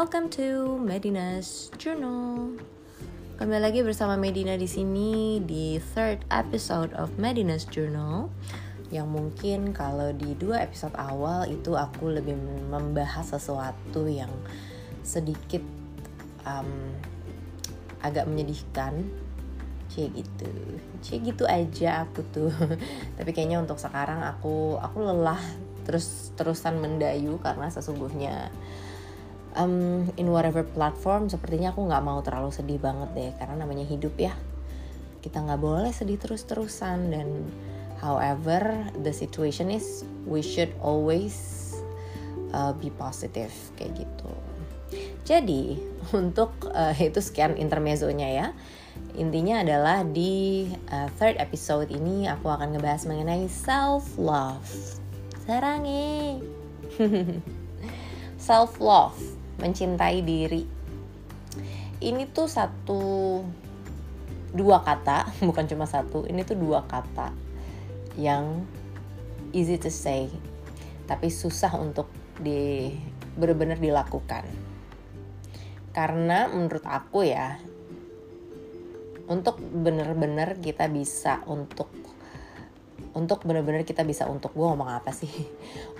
welcome to Medina's Journal. Kembali lagi bersama Medina di sini di third episode of Medina's Journal. Yang mungkin kalau di dua episode awal itu aku lebih membahas sesuatu yang sedikit um, agak menyedihkan cie gitu cie gitu aja aku tuh tapi kayaknya untuk sekarang aku aku lelah terus terusan mendayu karena sesungguhnya um, in whatever platform sepertinya aku nggak mau terlalu sedih banget deh karena namanya hidup ya. Kita nggak boleh sedih terus terusan dan however the situation is we should always uh, be positive kayak gitu. Jadi untuk uh, itu sekian intermezzonya ya. Intinya adalah di uh, third episode ini aku akan ngebahas mengenai self love sarange self love mencintai diri. Ini tuh satu dua kata bukan cuma satu ini tuh dua kata yang easy to say tapi susah untuk di benar-benar dilakukan. Karena menurut aku ya untuk bener-bener kita bisa untuk untuk bener-bener kita bisa untuk gue ngomong apa sih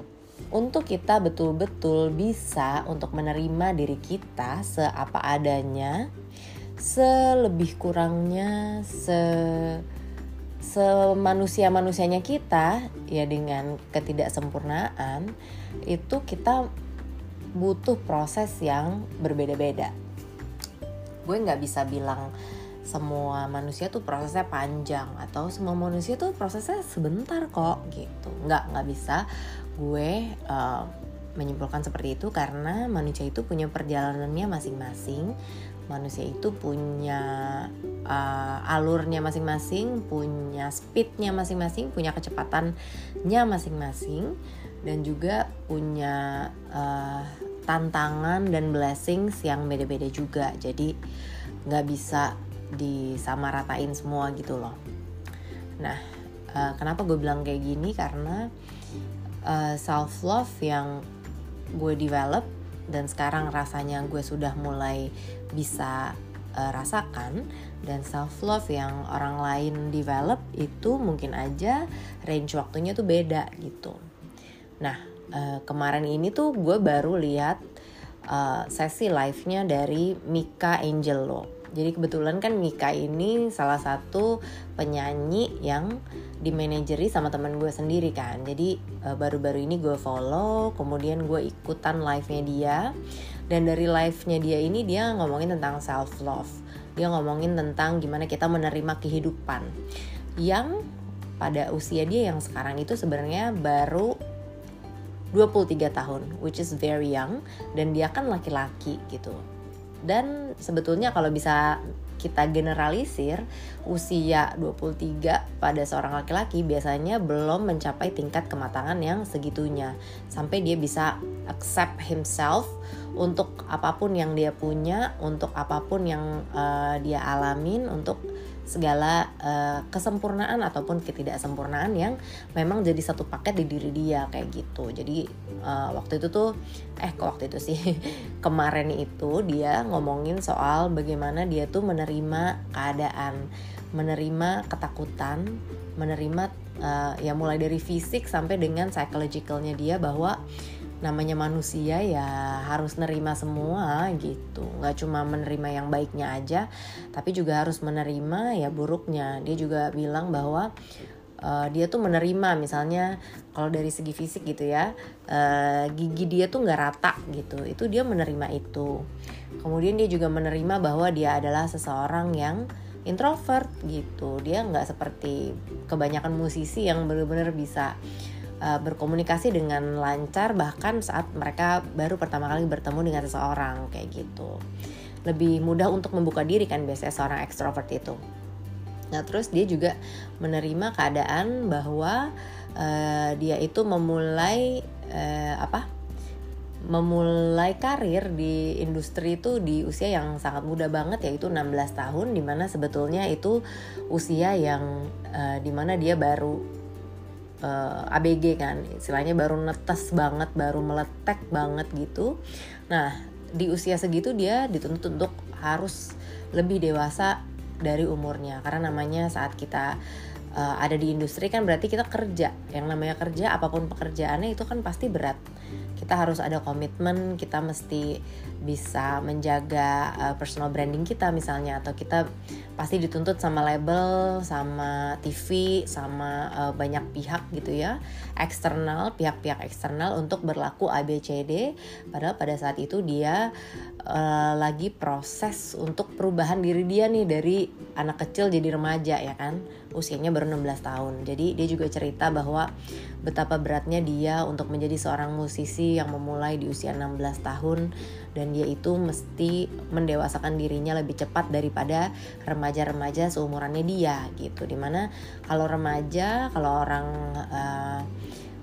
untuk kita betul-betul bisa untuk menerima diri kita seapa adanya selebih kurangnya se semanusia manusianya kita ya dengan ketidaksempurnaan itu kita butuh proses yang berbeda-beda. Gue nggak bisa bilang semua manusia tuh prosesnya panjang atau semua manusia tuh prosesnya sebentar kok gitu. Nggak nggak bisa gue uh, menyimpulkan seperti itu karena manusia itu punya perjalanannya masing-masing. Manusia itu punya uh, alurnya masing-masing punya speednya masing-masing punya kecepatannya masing-masing dan juga punya uh, tantangan dan blessings yang beda-beda juga. Jadi nggak bisa disamaratain semua gitu loh. Nah, uh, kenapa gue bilang kayak gini? Karena uh, eh, self love yang gue develop dan sekarang rasanya gue sudah mulai bisa uh, rasakan dan self love yang orang lain develop itu mungkin aja range waktunya tuh beda gitu. Nah, uh, kemarin ini tuh gue baru lihat uh, sesi live-nya dari Mika Angelo jadi kebetulan kan Mika ini salah satu penyanyi yang dimanajeri sama teman gue sendiri kan. Jadi eh, baru-baru ini gue follow, kemudian gue ikutan live-nya dia. Dan dari live-nya dia ini dia ngomongin tentang self love. Dia ngomongin tentang gimana kita menerima kehidupan. Yang pada usia dia yang sekarang itu sebenarnya baru 23 tahun, which is very young dan dia kan laki-laki gitu dan sebetulnya kalau bisa kita generalisir usia 23 pada seorang laki-laki biasanya belum mencapai tingkat kematangan yang segitunya. Sampai dia bisa accept himself untuk apa pun yang dia punya, untuk apa pun yang uh, dia alamin, untuk segala uh, kesempurnaan ataupun ketidaksempurnaan yang memang jadi satu paket di diri dia kayak gitu. Jadi uh, waktu itu tuh eh kok waktu itu sih kemarin itu dia ngomongin soal bagaimana dia tuh menerima keadaan, menerima ketakutan, menerima uh, ya mulai dari fisik sampai dengan psychologicalnya dia bahwa namanya manusia ya harus nerima semua gitu. Nggak cuma menerima yang baiknya aja tapi juga harus menerima ya buruknya. Dia juga bilang bahwa uh, dia tuh menerima misalnya kalau dari segi fisik gitu ya uh, gigi dia tuh nggak rata gitu. Itu dia menerima itu. Kemudian dia juga menerima bahwa dia adalah seseorang yang introvert gitu. Dia nggak seperti kebanyakan musisi yang benar-benar bisa berkomunikasi dengan lancar bahkan saat mereka baru pertama kali bertemu dengan seseorang kayak gitu. Lebih mudah untuk membuka diri kan biasanya seorang ekstrovert itu. Nah terus dia juga menerima keadaan bahwa uh, dia itu memulai uh, apa? Memulai karir di industri itu di usia yang sangat muda banget yaitu 16 tahun di mana sebetulnya itu usia yang uh, di mana dia baru uh, eh, ABG kan istilahnya baru netes banget baru meletek banget gitu. Nah di usia segitu dia dituntut untuk harus lebih dewasa dari umurnya. Karena namanya saat kita uh, ada di industri kan berarti kita kerja. Yang namanya kerja apa pun pekerjaannya itu kan pasti berat kita harus ada komitmen kita mesti bisa menjaga uh, personal branding kita misalnya atau kita pasti dituntut sama label sama TV sama uh, banyak pihak gitu ya eksternal pihak-pihak eksternal untuk berlaku ABCD padahal pada saat itu dia uh, lagi proses untuk perubahan diri dia nih dari anak kecil jadi remaja ya kan usianya baru 16 tahun. Jadi dia juga cerita bahwa betapa beratnya dia untuk menjadi seorang musisi yang memulai di usia 16 tahun dan dia itu mesti mendewasakan dirinya lebih cepat daripada remaja-remaja seumurannya dia gitu. Di mana kalau remaja kalau orang uh,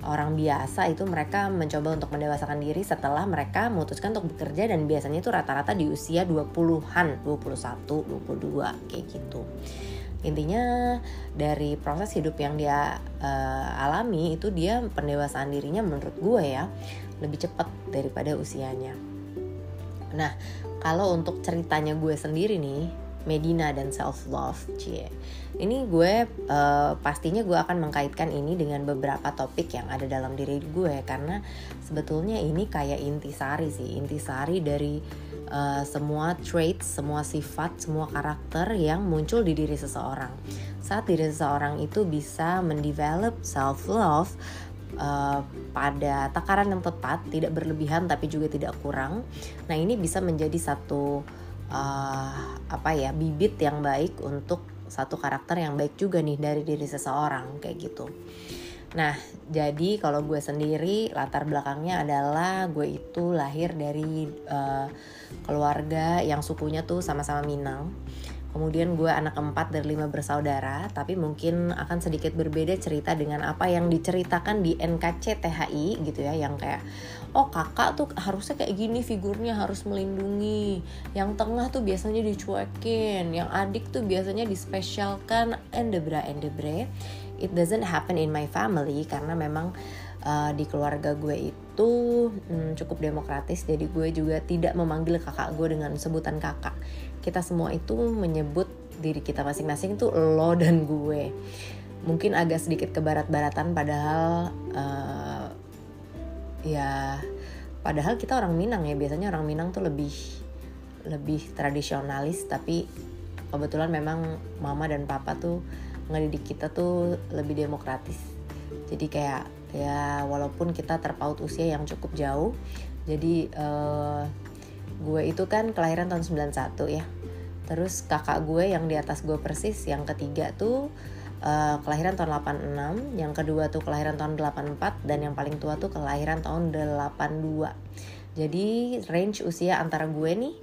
orang biasa itu mereka mencoba untuk mendewasakan diri setelah mereka memutuskan untuk bekerja dan biasanya itu rata-rata di usia 20-an, 21, 22 kayak gitu intinya dari proses hidup yang dia uh, alami itu dia pendewasaan dirinya menurut gue ya lebih cepat daripada usianya nah kalau untuk ceritanya gue sendiri nih Medina dan self love, cie. Ini gue uh, pastinya gue akan mengkaitkan ini dengan beberapa topik yang ada dalam diri gue karena sebetulnya ini kayak intisari sih, intisari dari uh, semua traits, semua sifat, semua karakter yang muncul di diri seseorang. Saat diri seseorang itu bisa mendevelop self love, Uh, pada takaran yang tepat, tidak berlebihan tapi juga tidak kurang. Nah, ini bisa menjadi satu uh, apa ya bibit yang baik untuk satu karakter yang baik juga nih dari diri seseorang kayak gitu. Nah, jadi kalau gue sendiri latar belakangnya adalah gue itu lahir dari uh, keluarga yang sukunya tuh sama-sama Minang. Kemudian gue anak keempat dari lima bersaudara, tapi mungkin akan sedikit berbeda cerita dengan apa yang diceritakan di NKCTHI gitu ya, yang kayak oh kakak tuh harusnya kayak gini figurnya harus melindungi, yang tengah tuh biasanya dicuekin, yang adik tuh biasanya dispesialkan, endebra endebre. It doesn't happen in my family karena memang uh, di keluarga gue itu hmm, cukup demokratis. Jadi gue juga tidak memanggil kakak gue dengan sebutan kakak. Kita semua itu menyebut diri kita masing-masing tuh lo dan gue. Mungkin agak sedikit ke barat-baratan padahal uh, ya padahal kita orang Minang ya. Biasanya orang Minang tuh lebih lebih tradisionalis. Tapi kebetulan memang mama dan papa tuh ngedidik kita tuh lebih demokratis. Jadi kayak ya walaupun kita terpaut usia yang cukup jauh jadi uh, gue itu kan kelahiran tahun 91 ya. Terus kakak gue yang di atas gue persis yang ketiga tuh uh, kelahiran tahun 86 yang kedua tuh kelahiran tahun 84 dan yang paling tua tuh kelahiran tahun 82 jadi range usia antara gue nih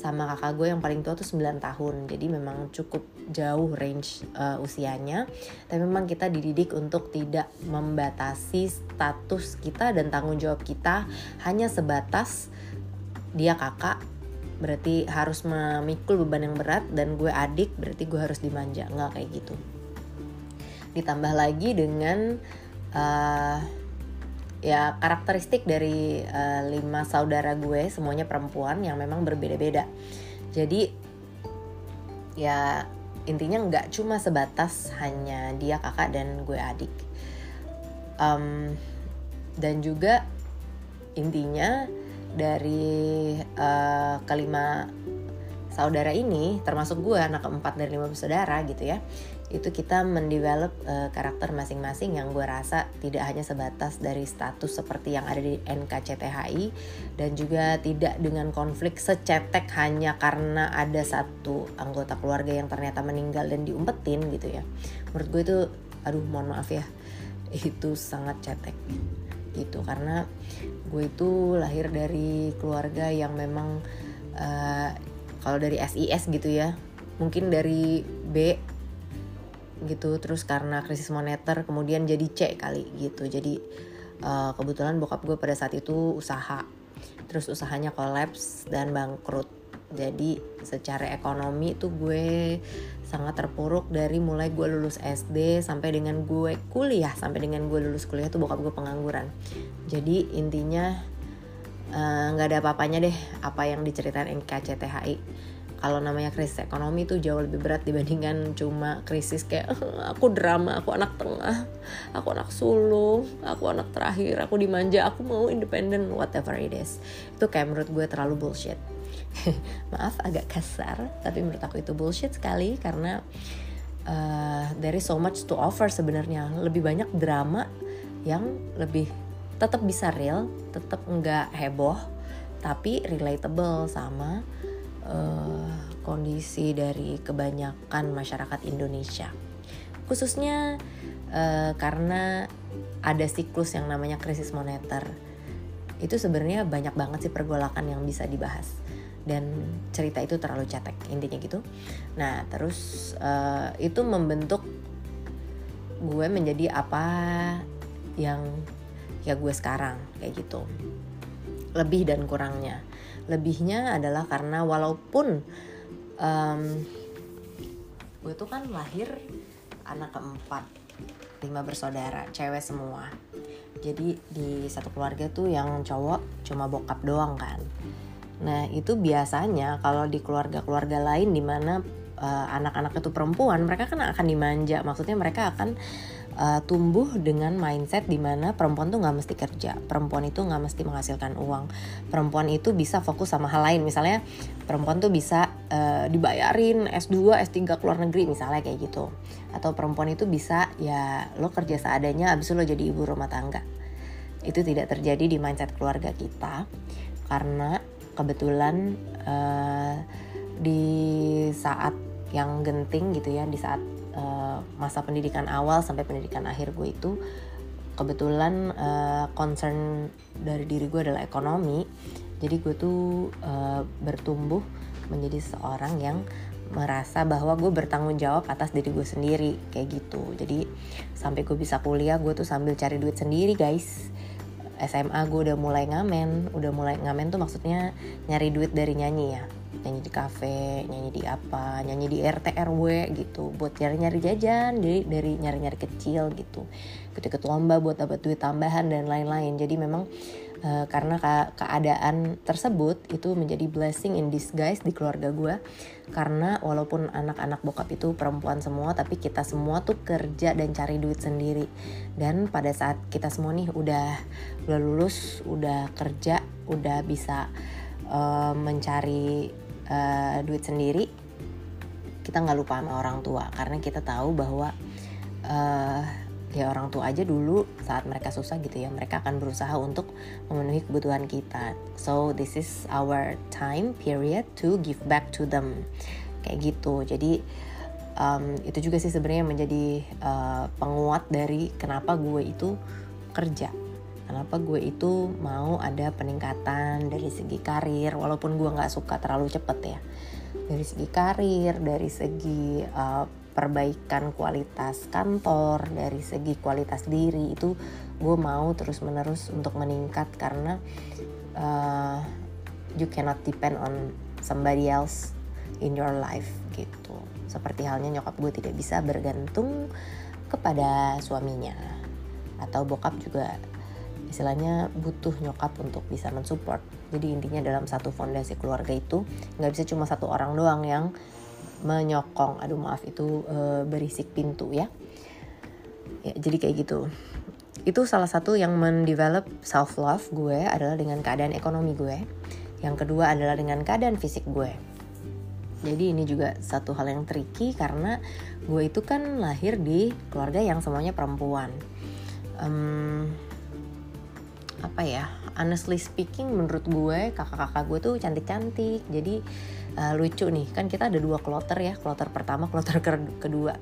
sama kakak gue yang paling tua tuh 9 tahun. Jadi memang cukup jauh range uh, usianya. Tapi memang kita dididik untuk tidak membatasi status kita dan tanggung jawab kita hanya sebatas dia kakak. Berarti harus memikul beban yang berat dan gue adik berarti gue harus dimanja. Nggak kayak gitu. Ditambah lagi dengan uh, ya karakteristik dari uh, lima saudara gue semuanya perempuan yang memang berbeda-beda. Jadi ya intinya nggak cuma sebatas hanya dia kakak dan gue adik. Um, dan juga intinya dari uh, kelima saudara ini termasuk gue anak keempat dari lima bersaudara gitu ya itu kita mendevelop uh, karakter masing-masing yang gue rasa tidak hanya sebatas dari status seperti yang ada di NKCTHI dan juga tidak dengan konflik secetek hanya karena ada satu anggota keluarga yang ternyata meninggal dan diumpetin gitu ya. Menurut gue itu aduh mohon maaf ya itu sangat cetek gitu. Karena gue itu lahir dari keluarga yang memang uh, kalau dari SIS gitu ya mungkin dari B gitu terus karena krisis moneter kemudian jadi C kali gitu. Jadi uh, kebetulan bokap gue pada saat itu usaha terus usahanya kolaps dan bangkrut. Jadi secara ekonomi tuh gue sangat terpuruk dari mulai gue lulus SD sampai dengan gue kuliah sampai dengan gue lulus kuliah tuh bokap gue pengangguran. Jadi intinya eh, nggak uh, ada apa-apanya deh apa yang diceritain NKCTHI kalau namanya krisis ekonomi itu jauh lebih berat dibandingkan cuma krisis kayak aku drama, aku anak tengah, aku anak sulung, aku anak terakhir, aku dimanja, aku mau independen, whatever it is. Itu kayak menurut gue terlalu bullshit. Maaf agak kasar, tapi menurut aku itu bullshit sekali karena uh, there is so much to offer sebenarnya. Lebih banyak drama yang lebih tetap bisa real, tetap enggak heboh, tapi relatable sama uh, kondisi dari kebanyakan masyarakat Indonesia. Khususnya uh, karena ada siklus yang namanya krisis moneter. Itu sebenarnya banyak banget sih pergolakan yang bisa dibahas. Dan cerita itu terlalu cetek intinya gitu. Nah terus uh, itu membentuk gue menjadi apa yang ya gue sekarang kayak gitu. Lebih dan kurangnya lebihnya adalah karena walaupun um, gue tuh kan lahir anak keempat lima bersaudara cewek semua. Jadi di satu keluarga tuh yang cowok cuma bokap doang kan. Nah itu biasanya kalau di keluarga-keluarga lain di mana uh, anak-anak itu perempuan mereka kan akan dimanja. Maksudnya mereka akan uh, tumbuh dengan mindset di mana perempuan tuh nggak mesti kerja. Perempuan itu nggak mesti menghasilkan uang. Perempuan itu bisa fokus sama hal lain. Misalnya perempuan tuh bisa uh, dibayarin S2 S3 keluar negeri misalnya kayak gitu. Atau perempuan itu bisa ya lo kerja seadanya abis itu lo jadi ibu rumah tangga. Itu tidak terjadi di mindset keluarga kita karena kebetulan uh, di saat yang genting gitu ya di saat uh, masa pendidikan awal sampai pendidikan akhir gue itu kebetulan uh, concern dari diri gue adalah ekonomi. Jadi gue tuh uh, bertumbuh menjadi seorang yang merasa bahwa gue bertanggung jawab atas diri gue sendiri kayak gitu. Jadi sampai gue bisa kuliah gue tuh sambil cari duit sendiri guys. SMA gue udah mulai ngamen udah mulai ngamen tuh maksudnya nyari duit dari nyanyi ya nyanyi di kafe nyanyi di apa nyanyi di RT RW gitu buat nyari-nyari jajan jadi dari nyari-nyari kecil gitu. Ikut-ikut lomba buat dapat duit tambahan dan lain-lain. Jadi memang uh, karena ke keadaan tersebut itu menjadi blessing in disguise di keluarga gue karena walaupun anak-anak bokap itu perempuan semua tapi kita semua tuh kerja dan cari duit sendiri. Dan pada saat kita semua nih udah udah lulus udah kerja udah bisa uh, mencari uh, duit sendiri kita nggak lupa sama orang tua. Karena kita tahu bahwa uh, ya orang tua aja dulu saat mereka susah gitu ya mereka akan berusaha untuk memenuhi kebutuhan kita. So this is our time period to give back to them. Kayak gitu. Jadi um, itu juga sih sebenarnya menjadi uh, penguat dari kenapa gue itu kerja kenapa gue itu mau ada peningkatan dari segi karir walaupun gue nggak suka terlalu cepet ya. Dari segi karir dari segi uh, perbaikan kualitas kantor dari segi kualitas diri itu gue mau terus menerus untuk meningkat karena uh, you cannot depend on somebody else in your life gitu. Seperti halnya nyokap gue tidak bisa bergantung kepada suaminya atau bokap juga istilahnya butuh nyokap untuk bisa mensupport. Jadi intinya dalam satu fondasi keluarga itu nggak bisa cuma satu orang doang yang menyokong aduh maaf itu e, berisik pintu ya. Ya jadi kayak gitu. Itu salah satu yang mendevelop self love gue adalah dengan keadaan ekonomi gue. Yang kedua adalah dengan keadaan fisik gue. Jadi ini juga satu hal yang tricky karena gue itu kan lahir di keluarga yang semuanya perempuan. Um, apa ya honestly speaking menurut gue kakak-kakak gue tuh cantik-cantik. Jadi uh, lucu nih. Kan kita ada dua kloter ya kloter pertama kloter kedua.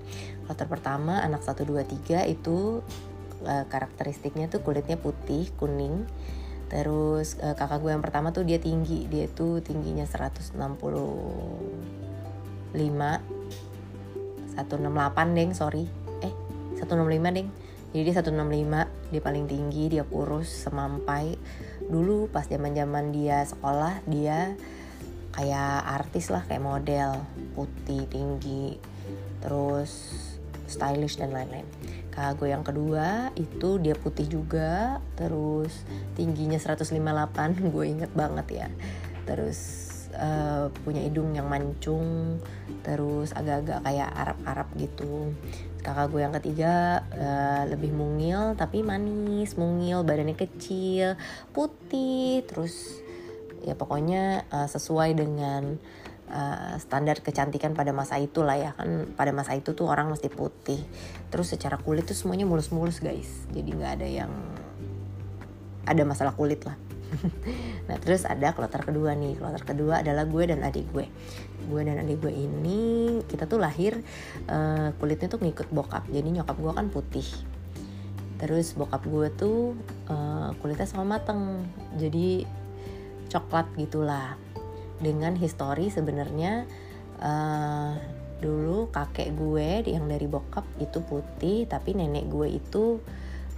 Kloter pertama anak 1 2 3 itu uh, karakteristiknya tuh kulitnya putih kuning. Terus uh, kakak gue yang pertama tuh dia tinggi. Dia tuh tingginya 165 168 deng sorry. Eh 165 deng jadi dia 165 dia paling tinggi dia kurus semampai. Dulu pas zaman zaman dia sekolah dia kayak artis lah kayak model. Putih tinggi terus stylish dan lain-lain. Gue yang kedua itu dia putih juga terus tingginya 158 gue inget banget ya. Terus uh, punya hidung yang mancung terus agak-agak kayak Arab-Arab gitu kakak gue yang ketiga uh, lebih mungil tapi manis mungil badannya kecil putih terus ya pokoknya uh, sesuai dengan uh, standar kecantikan pada masa itu lah ya kan. Pada masa itu tuh orang mesti putih. Terus secara kulit tuh semuanya mulus-mulus guys. Jadi nggak ada yang ada masalah kulit lah nah terus ada kloter kedua nih. Kloter kedua adalah gue dan adik gue. Gue dan adik gue ini kita tuh lahir uh, kulitnya tuh ngikut bokap. Jadi nyokap gue kan putih. Terus bokap gue tuh uh, kulitnya sama mateng. Jadi coklat gitulah. Dengan histori sebenarnya uh, dulu kakek gue yang dari bokap itu putih tapi nenek gue itu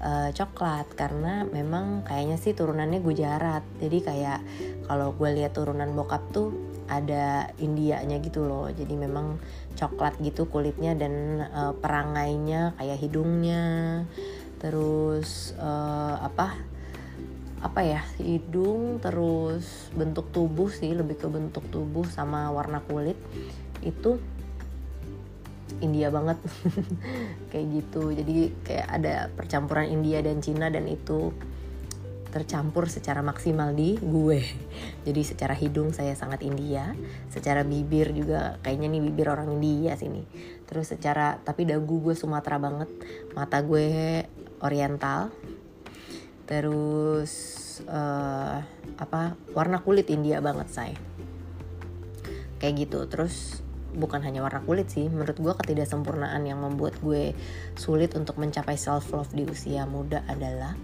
uh, coklat karena memang kayaknya sih turunannya Gujarat. Jadi kayak kalau gue lihat turunan bokap tuh ada Indianya gitu loh. Jadi memang coklat gitu kulitnya dan uh, perangainya kayak hidungnya. Terus uh, apa apa ya hidung terus bentuk tubuh sih lebih ke bentuk tubuh sama warna kulit. Itu India banget. Kayak gitu. Jadi kayak ada percampuran India dan Cina dan itu tercampur secara maksimal di gue. Jadi secara hidung saya sangat India. Secara bibir juga kayaknya nih bibir orang India sini terus secara tapi dagu gue Sumatera banget. Mata gue Oriental. Terus uh, apa warna kulit India banget saya kayak gitu. Terus bukan hanya warna kulit sih menurut gue ketidaksempurnaan yang membuat gue sulit untuk mencapai self love di usia muda adalah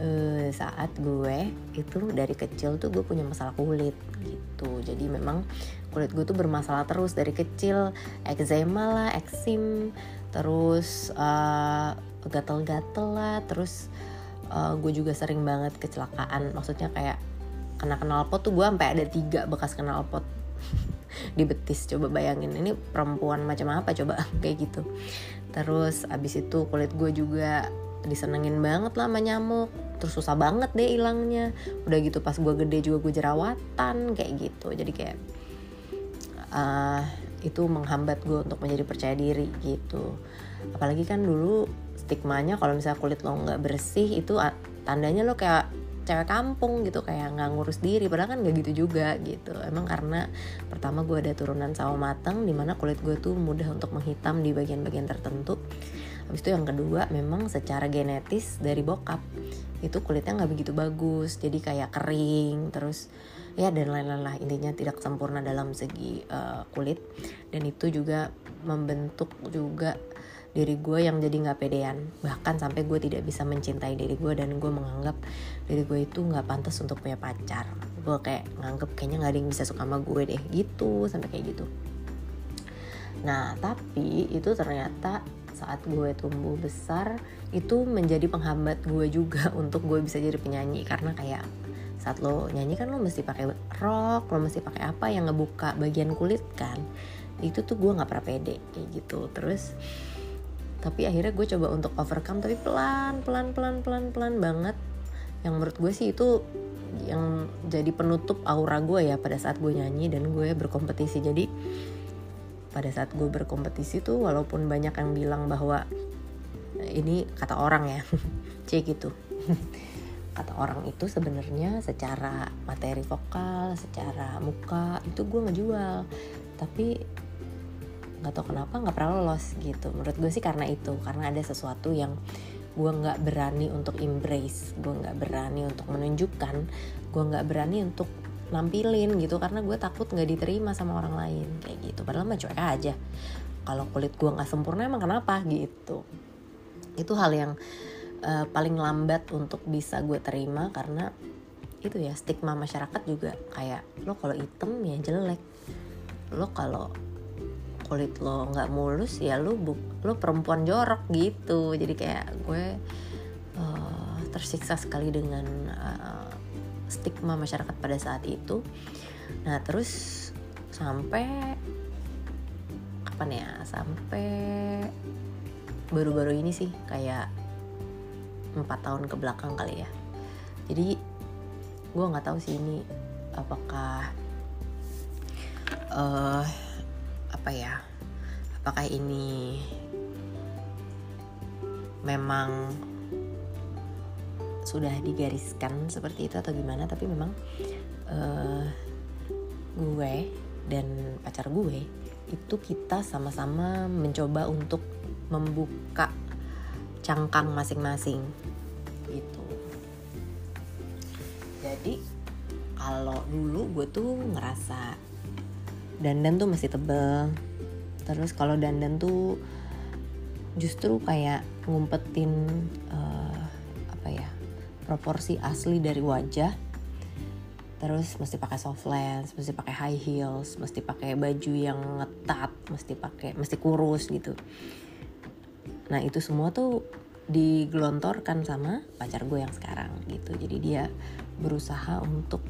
uh, saat gue itu dari kecil tuh gue punya masalah kulit gitu. Jadi memang kulit gue tuh bermasalah terus dari kecil. Eczema lah eksim terus uh, gatel-gatel lah terus uh, gue juga sering banget kecelakaan. Maksudnya kayak kena knalpot tuh gue sampai ada tiga bekas knalpot di betis. Coba bayangin ini perempuan macam apa coba? Kayak gitu. Terus abis itu kulit gue juga disenengin banget lah sama nyamuk. Terus susah banget deh hilangnya. Udah gitu pas gue gede juga gue jerawatan kayak gitu. Jadi kayak uh, itu menghambat gue untuk menjadi percaya diri gitu. Apalagi kan dulu stigmanya kalau misalnya kulit lo nggak bersih itu tandanya lo kayak cewek kampung gitu kayak nggak ngurus diri padahal kan nggak gitu juga gitu. Emang karena pertama gue ada turunan sawo mateng di mana kulit gue tuh mudah untuk menghitam di bagian-bagian tertentu. Habis itu yang kedua memang secara genetis dari bokap itu kulitnya nggak begitu bagus jadi kayak kering terus ya dan lain-lain lah. Intinya tidak sempurna dalam segi uh, kulit. Dan itu juga membentuk juga diri gue yang jadi nggak pedean. Bahkan sampai gue tidak bisa mencintai diri gue dan gue menganggap diri gue itu nggak pantas untuk punya pacar. Gue kayak nganggep kayaknya nggak ada yang bisa suka sama gue deh gitu sampai kayak gitu. Nah tapi itu ternyata saat gue tumbuh besar itu menjadi penghambat gue juga untuk gue bisa jadi penyanyi. Karena kayak saat lo nyanyi kan lo mesti pakai rok lo mesti pakai apa yang ngebuka bagian kulit kan. Itu tuh gue nggak pernah pede kayak gitu. Terus tapi akhirnya gue coba untuk overcome tapi pelan pelan pelan pelan pelan banget. Yang menurut gue sih itu yang jadi penutup aura gue ya pada saat gue nyanyi dan gue berkompetisi. Jadi pada saat gue berkompetisi tuh walaupun banyak yang bilang bahwa ini kata orang ya c gitu kata orang itu sebenarnya secara materi vokal secara muka itu gue ngejual. Tapi nggak tahu kenapa nggak pernah lolos gitu. Menurut gue sih karena itu karena ada sesuatu yang gue nggak berani untuk embrace gue nggak berani untuk menunjukkan gue nggak berani untuk nampilin gitu karena gue takut nggak diterima sama orang lain kayak gitu. Padahal mah cuek aja. Kalau kulit gue nggak sempurna emang kenapa gitu. Itu hal yang uh, paling lambat untuk bisa gue terima karena itu ya stigma masyarakat juga kayak lo kalau item ya jelek. Lo kalau kulit lo nggak mulus ya lo bu lo perempuan jorok gitu. Jadi kayak gue uh, tersiksa sekali dengan uh, stigma masyarakat pada saat itu. Nah terus sampai kapan ya? Sampai baru-baru ini sih kayak empat tahun ke belakang kali ya. Jadi gue nggak tahu sih ini apakah uh, apa ya apakah ini memang sudah digariskan seperti itu atau gimana tapi memang uh, gue dan pacar gue itu kita sama-sama mencoba untuk membuka cangkang masing-masing gitu. Jadi kalau dulu gue tuh ngerasa dandan tuh masih tebel terus kalau dandan tuh justru kayak ngumpetin uh, apa ya proporsi asli dari wajah terus mesti pakai soft lens, mesti pakai high heels, mesti pakai baju yang ngetat, mesti pakai mesti kurus gitu. Nah itu semua tuh digelontorkan sama pacar gue yang sekarang gitu. Jadi dia berusaha untuk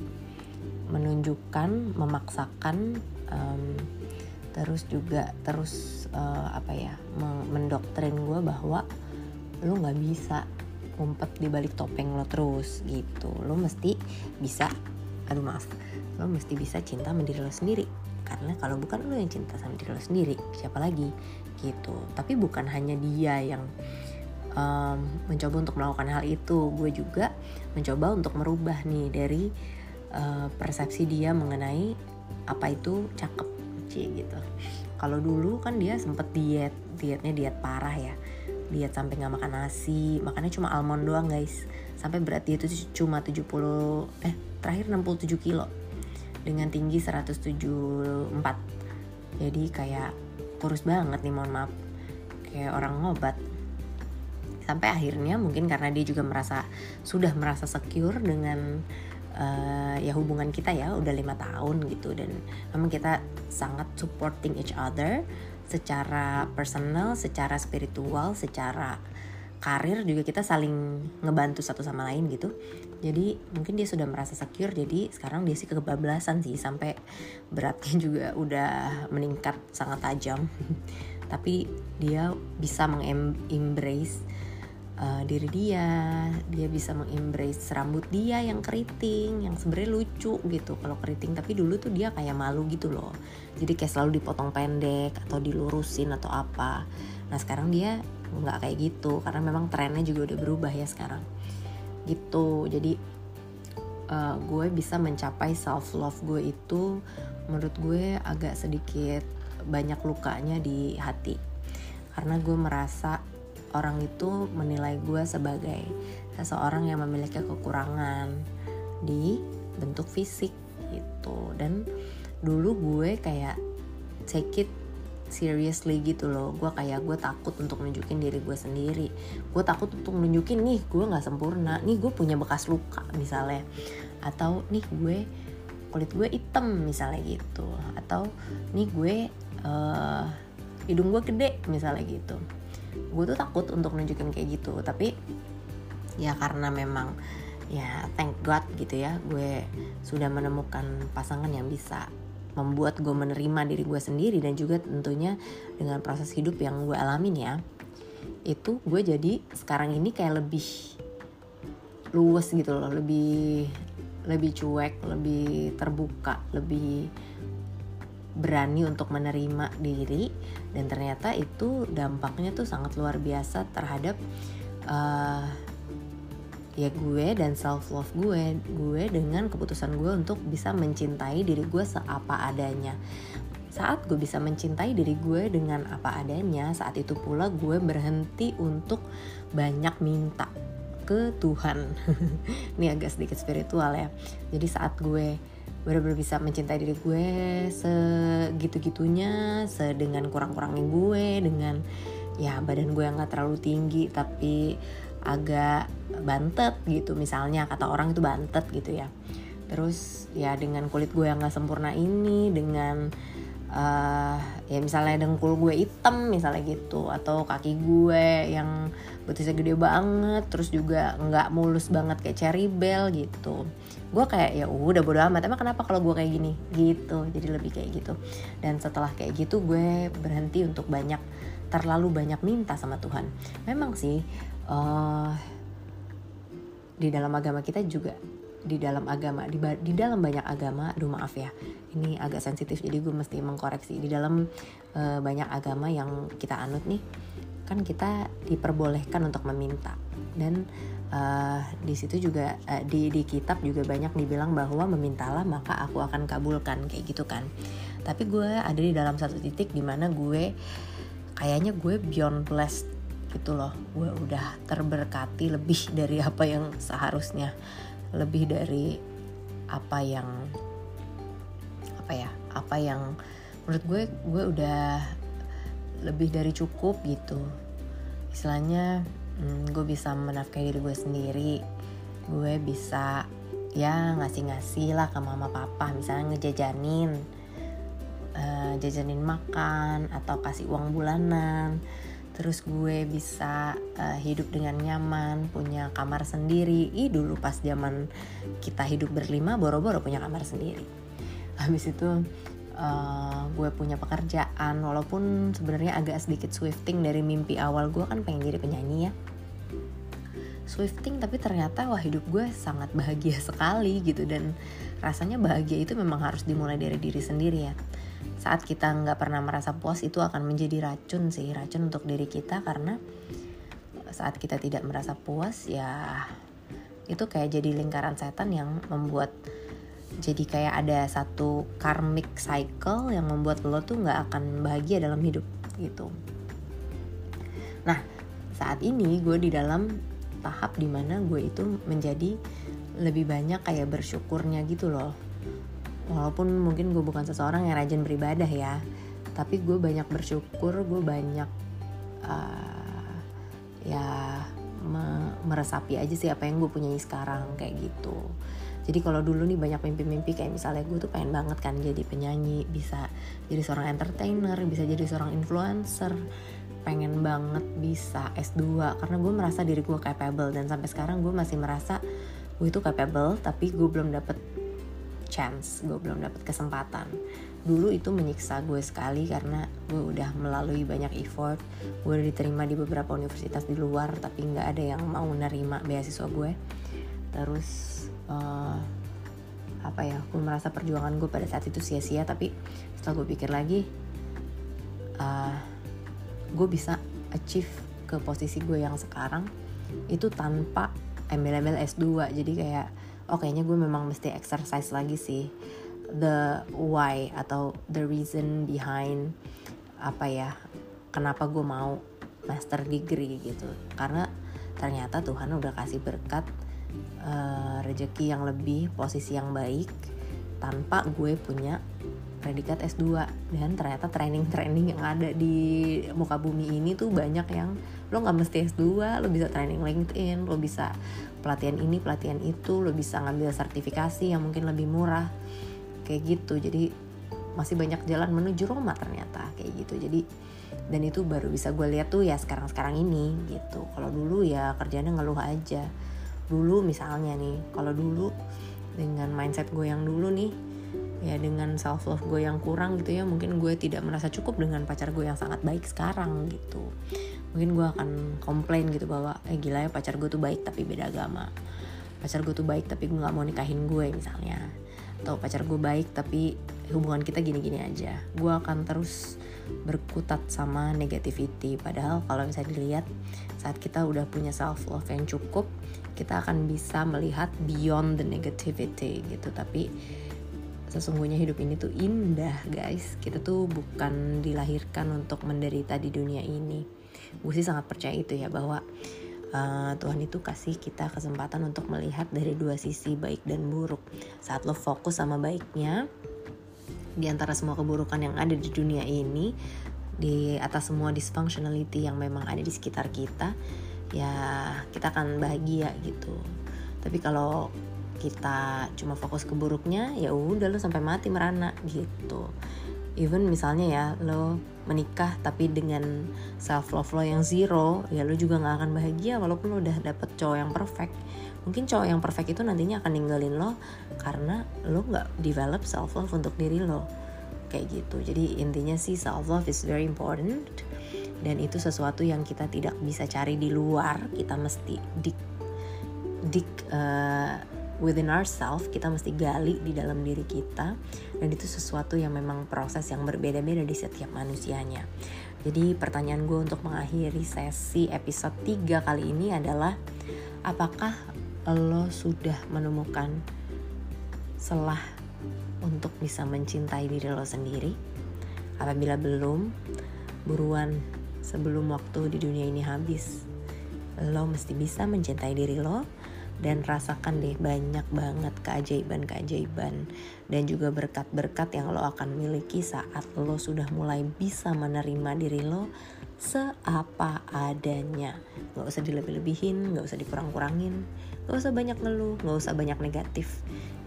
menunjukkan, memaksakan, um, terus juga terus uh, apa ya mendoktrin gue bahwa lo nggak bisa ngumpet di balik topeng lo terus gitu. Lo mesti bisa aduh maaf lo mesti bisa cinta sama diri lo sendiri. Karena kalau bukan lo yang cinta sama diri lo sendiri siapa lagi gitu. Tapi bukan hanya dia yang um, mencoba untuk melakukan hal itu. Gue juga mencoba untuk merubah nih dari uh, persepsi dia mengenai apa itu cakep cie gitu. Kalau dulu kan dia sempet diet dietnya diet parah ya. Diet sampai nggak makan nasi makannya cuma almond doang guys. Sampai berat dia itu cuma 70 eh terakhir 67 kilo. Dengan tinggi 174 jadi kayak kurus banget nih mohon maaf. Kayak orang ngobat. Sampai akhirnya mungkin karena dia juga merasa sudah merasa secure dengan uh, ya hubungan kita ya udah lima tahun gitu. Dan memang kita sangat supporting each other secara personal, secara spiritual, secara karir juga kita saling ngebantu satu sama lain gitu. Jadi mungkin dia sudah merasa secure jadi sekarang dia sih kebablasan sih sampai beratnya juga udah meningkat sangat tajam. Tapi dia bisa mengembrace uh, diri dia. Dia bisa mengembrace rambut dia yang keriting yang sebenarnya lucu gitu kalau keriting. Tapi dulu tuh dia kayak malu gitu loh. Jadi kayak selalu dipotong pendek atau dilurusin atau apa. Nah sekarang dia nggak kayak gitu karena memang trennya juga udah berubah ya sekarang. Gitu. Jadi uh, gue bisa mencapai self love gue itu menurut gue agak sedikit banyak lukanya di hati. Karena gue merasa orang itu menilai gue sebagai seseorang yang memiliki kekurangan di bentuk fisik gitu. Dan dulu gue kayak take it seriously gitu loh. Gue kayak gue takut untuk nunjukin diri gue sendiri. Gue takut untuk nunjukin nih gue nggak sempurna. Nih gue punya bekas luka misalnya. Atau nih gue kulit gue hitam misalnya gitu. Atau nih gue uh, hidung gue gede misalnya gitu gue tuh takut untuk nunjukin kayak gitu tapi ya karena memang ya thank God gitu ya gue sudah menemukan pasangan yang bisa membuat gue menerima diri gue sendiri dan juga tentunya dengan proses hidup yang gue alamin ya itu gue jadi sekarang ini kayak lebih luwes gitu loh lebih lebih cuek lebih terbuka lebih berani untuk menerima diri dan ternyata itu dampaknya tuh sangat luar biasa terhadap uh, ya gue dan self love gue gue dengan keputusan gue untuk bisa mencintai diri gue seapa adanya. Saat gue bisa mencintai diri gue dengan apa adanya saat itu pula gue berhenti untuk banyak minta ke Tuhan. Ini agak sedikit spiritual ya. Jadi saat gue benar-benar bisa mencintai diri gue segitu-gitunya sedengan kurang-kurangnya gue dengan ya badan gue yang gak terlalu tinggi tapi agak bantet gitu. Misalnya kata orang itu bantet gitu ya. Terus ya dengan kulit gue yang gak sempurna ini dengan uh, ya misalnya dengkul gue hitam misalnya gitu. Atau kaki gue yang betisnya gede banget terus juga nggak mulus banget kayak cherry bell gitu. Gue kayak ya udah bodo amat. Emang kenapa kalau gue kayak gini? Gitu jadi lebih kayak gitu. Dan setelah kayak gitu gue berhenti untuk banyak terlalu banyak minta sama Tuhan. Memang sih uh, di dalam agama kita juga di dalam agama di, di dalam banyak agama aduh maaf ya ini agak sensitif jadi gue mesti mengkoreksi. Di dalam uh, banyak agama yang kita anut nih kan kita diperbolehkan untuk meminta. Dan uh, di situ juga uh, di di kitab juga banyak dibilang bahwa memintalah maka aku akan kabulkan kayak gitu kan. Tapi gue ada di dalam satu titik di mana gue kayaknya gue beyond blessed gitu loh. Gue udah terberkati lebih dari apa yang seharusnya lebih dari apa yang apa ya apa yang menurut gue gue udah lebih dari cukup gitu. Istilahnya hmm, gue bisa menafkahi diri gue sendiri. Gue bisa ya ngasih-ngasih lah ke mama papa. Misalnya ngejajanin uh, jajanin makan atau kasih uang bulanan terus gue bisa uh, hidup dengan nyaman punya kamar sendiri. Ih dulu pas zaman kita hidup berlima boro-boro punya kamar sendiri. Habis itu uh, gue punya pekerjaan. Walaupun sebenarnya agak sedikit swifting dari mimpi awal gue kan pengen jadi penyanyi ya. Swifting tapi ternyata wah hidup gue sangat bahagia sekali gitu. Dan rasanya bahagia itu memang harus dimulai dari diri sendiri ya saat kita nggak pernah merasa puas itu akan menjadi racun sih racun untuk diri kita karena saat kita tidak merasa puas ya itu kayak jadi lingkaran setan yang membuat jadi kayak ada satu karmic cycle yang membuat lo tuh nggak akan bahagia dalam hidup gitu. Nah saat ini gue di dalam tahap di mana gue itu menjadi lebih banyak kayak bersyukurnya gitu loh walaupun mungkin gue bukan seseorang yang rajin beribadah ya tapi gue banyak bersyukur gue banyak uh, ya me meresapi aja sih apa yang gue punya sekarang kayak gitu. Jadi kalau dulu nih banyak mimpi-mimpi kayak misalnya gue tuh pengen banget kan jadi penyanyi bisa jadi seorang entertainer bisa jadi seorang influencer pengen banget bisa S2 karena gue merasa diri gue capable. Dan sampai sekarang gue masih merasa gue itu capable tapi gue belum dapet chance gue belum dapet kesempatan. Dulu itu menyiksa gue sekali karena gue udah melalui banyak effort gue udah diterima di beberapa universitas di luar tapi nggak ada yang mau nerima beasiswa gue terus uh, apa ya gue merasa perjuangan gue pada saat itu sia-sia tapi setelah gue pikir lagi uh, gue bisa achieve ke posisi gue yang sekarang itu tanpa embel-embel S2 jadi kayak oh kayaknya gue memang mesti exercise lagi sih. The why atau the reason behind apa ya kenapa gue mau master degree gitu. Karena ternyata Tuhan udah kasih berkat uh, rejeki yang lebih posisi yang baik tanpa gue punya predikat S2 dan ternyata training-training yang ada di muka bumi ini tuh banyak yang lo nggak mesti S2 lo bisa training LinkedIn lo bisa pelatihan ini pelatihan itu lo bisa ngambil sertifikasi yang mungkin lebih murah. Kayak gitu jadi masih banyak jalan menuju Roma ternyata kayak gitu. Jadi dan itu baru bisa gue lihat tuh ya sekarang sekarang ini gitu. Kalau dulu ya kerjanya ngeluh aja. Dulu misalnya nih kalau dulu dengan mindset gue yang dulu nih ya dengan self love gue yang kurang gitu ya mungkin gue tidak merasa cukup dengan pacar gue yang sangat baik sekarang gitu mungkin gue akan komplain gitu bahwa eh gila ya pacar gue tuh baik tapi beda agama. Pacar gue tuh baik tapi gue nggak mau nikahin gue misalnya. Atau pacar gue baik tapi hubungan kita gini-gini aja. Gue akan terus berkutat sama negativity. Padahal kalau misalnya dilihat saat kita udah punya self love yang cukup kita akan bisa melihat beyond the negativity gitu. Tapi sesungguhnya hidup ini tuh indah guys. Kita tuh bukan dilahirkan untuk menderita di dunia ini gue sih sangat percaya itu ya bahwa uh, Tuhan itu kasih kita kesempatan untuk melihat dari dua sisi baik dan buruk. Saat lo fokus sama baiknya di antara semua keburukan yang ada di dunia ini di atas semua dysfunctionality yang memang ada di sekitar kita ya kita akan bahagia gitu. Tapi kalau kita cuma fokus ke buruknya ya udah lo sampai mati merana gitu even misalnya ya lo menikah tapi dengan self love lo yang zero ya lo juga nggak akan bahagia walaupun lo udah dapet cowok yang perfect. Mungkin cowok yang perfect itu nantinya akan ninggalin lo karena lo nggak develop self love untuk diri lo. Kayak gitu. Jadi intinya sih self love is very important dan itu sesuatu yang kita tidak bisa cari di luar kita mesti dik dik uh, within ourselves kita mesti gali di dalam diri kita. Dan itu sesuatu yang memang proses yang berbeda-beda di setiap manusianya. Jadi pertanyaan gue untuk mengakhiri sesi episode 3 kali ini adalah apakah lo sudah menemukan selah untuk bisa mencintai diri lo sendiri? Apabila belum buruan sebelum waktu di dunia ini habis lo mesti bisa mencintai diri lo dan rasakan deh banyak banget keajaiban-keajaiban. Dan juga berkat-berkat yang lo akan miliki saat lo sudah mulai bisa menerima diri lo seapa adanya. Gak usah dilebih-lebihin, gak usah dikurang-kurangin. Gak usah banyak ngeluh, gak usah banyak negatif.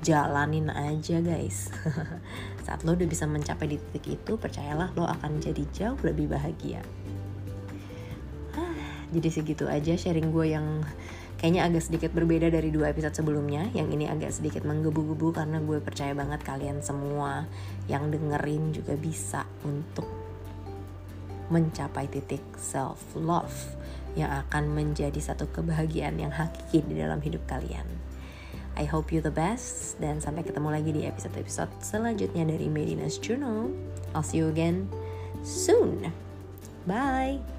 Jalanin aja guys. Saat lo udah bisa mencapai di titik itu Percayalah lo akan jadi jauh lebih bahagia. Jadi segitu aja sharing gue yang kayaknya agak sedikit berbeda dari dua episode sebelumnya yang ini agak sedikit menggebu-gebu karena gue percaya banget kalian semua yang dengerin juga bisa untuk mencapai titik self love yang akan menjadi satu kebahagiaan yang hakiki di dalam hidup kalian. I hope you the best dan sampai ketemu lagi di episode-episode selanjutnya dari Medina's Journal. I'll see you again soon. Bye.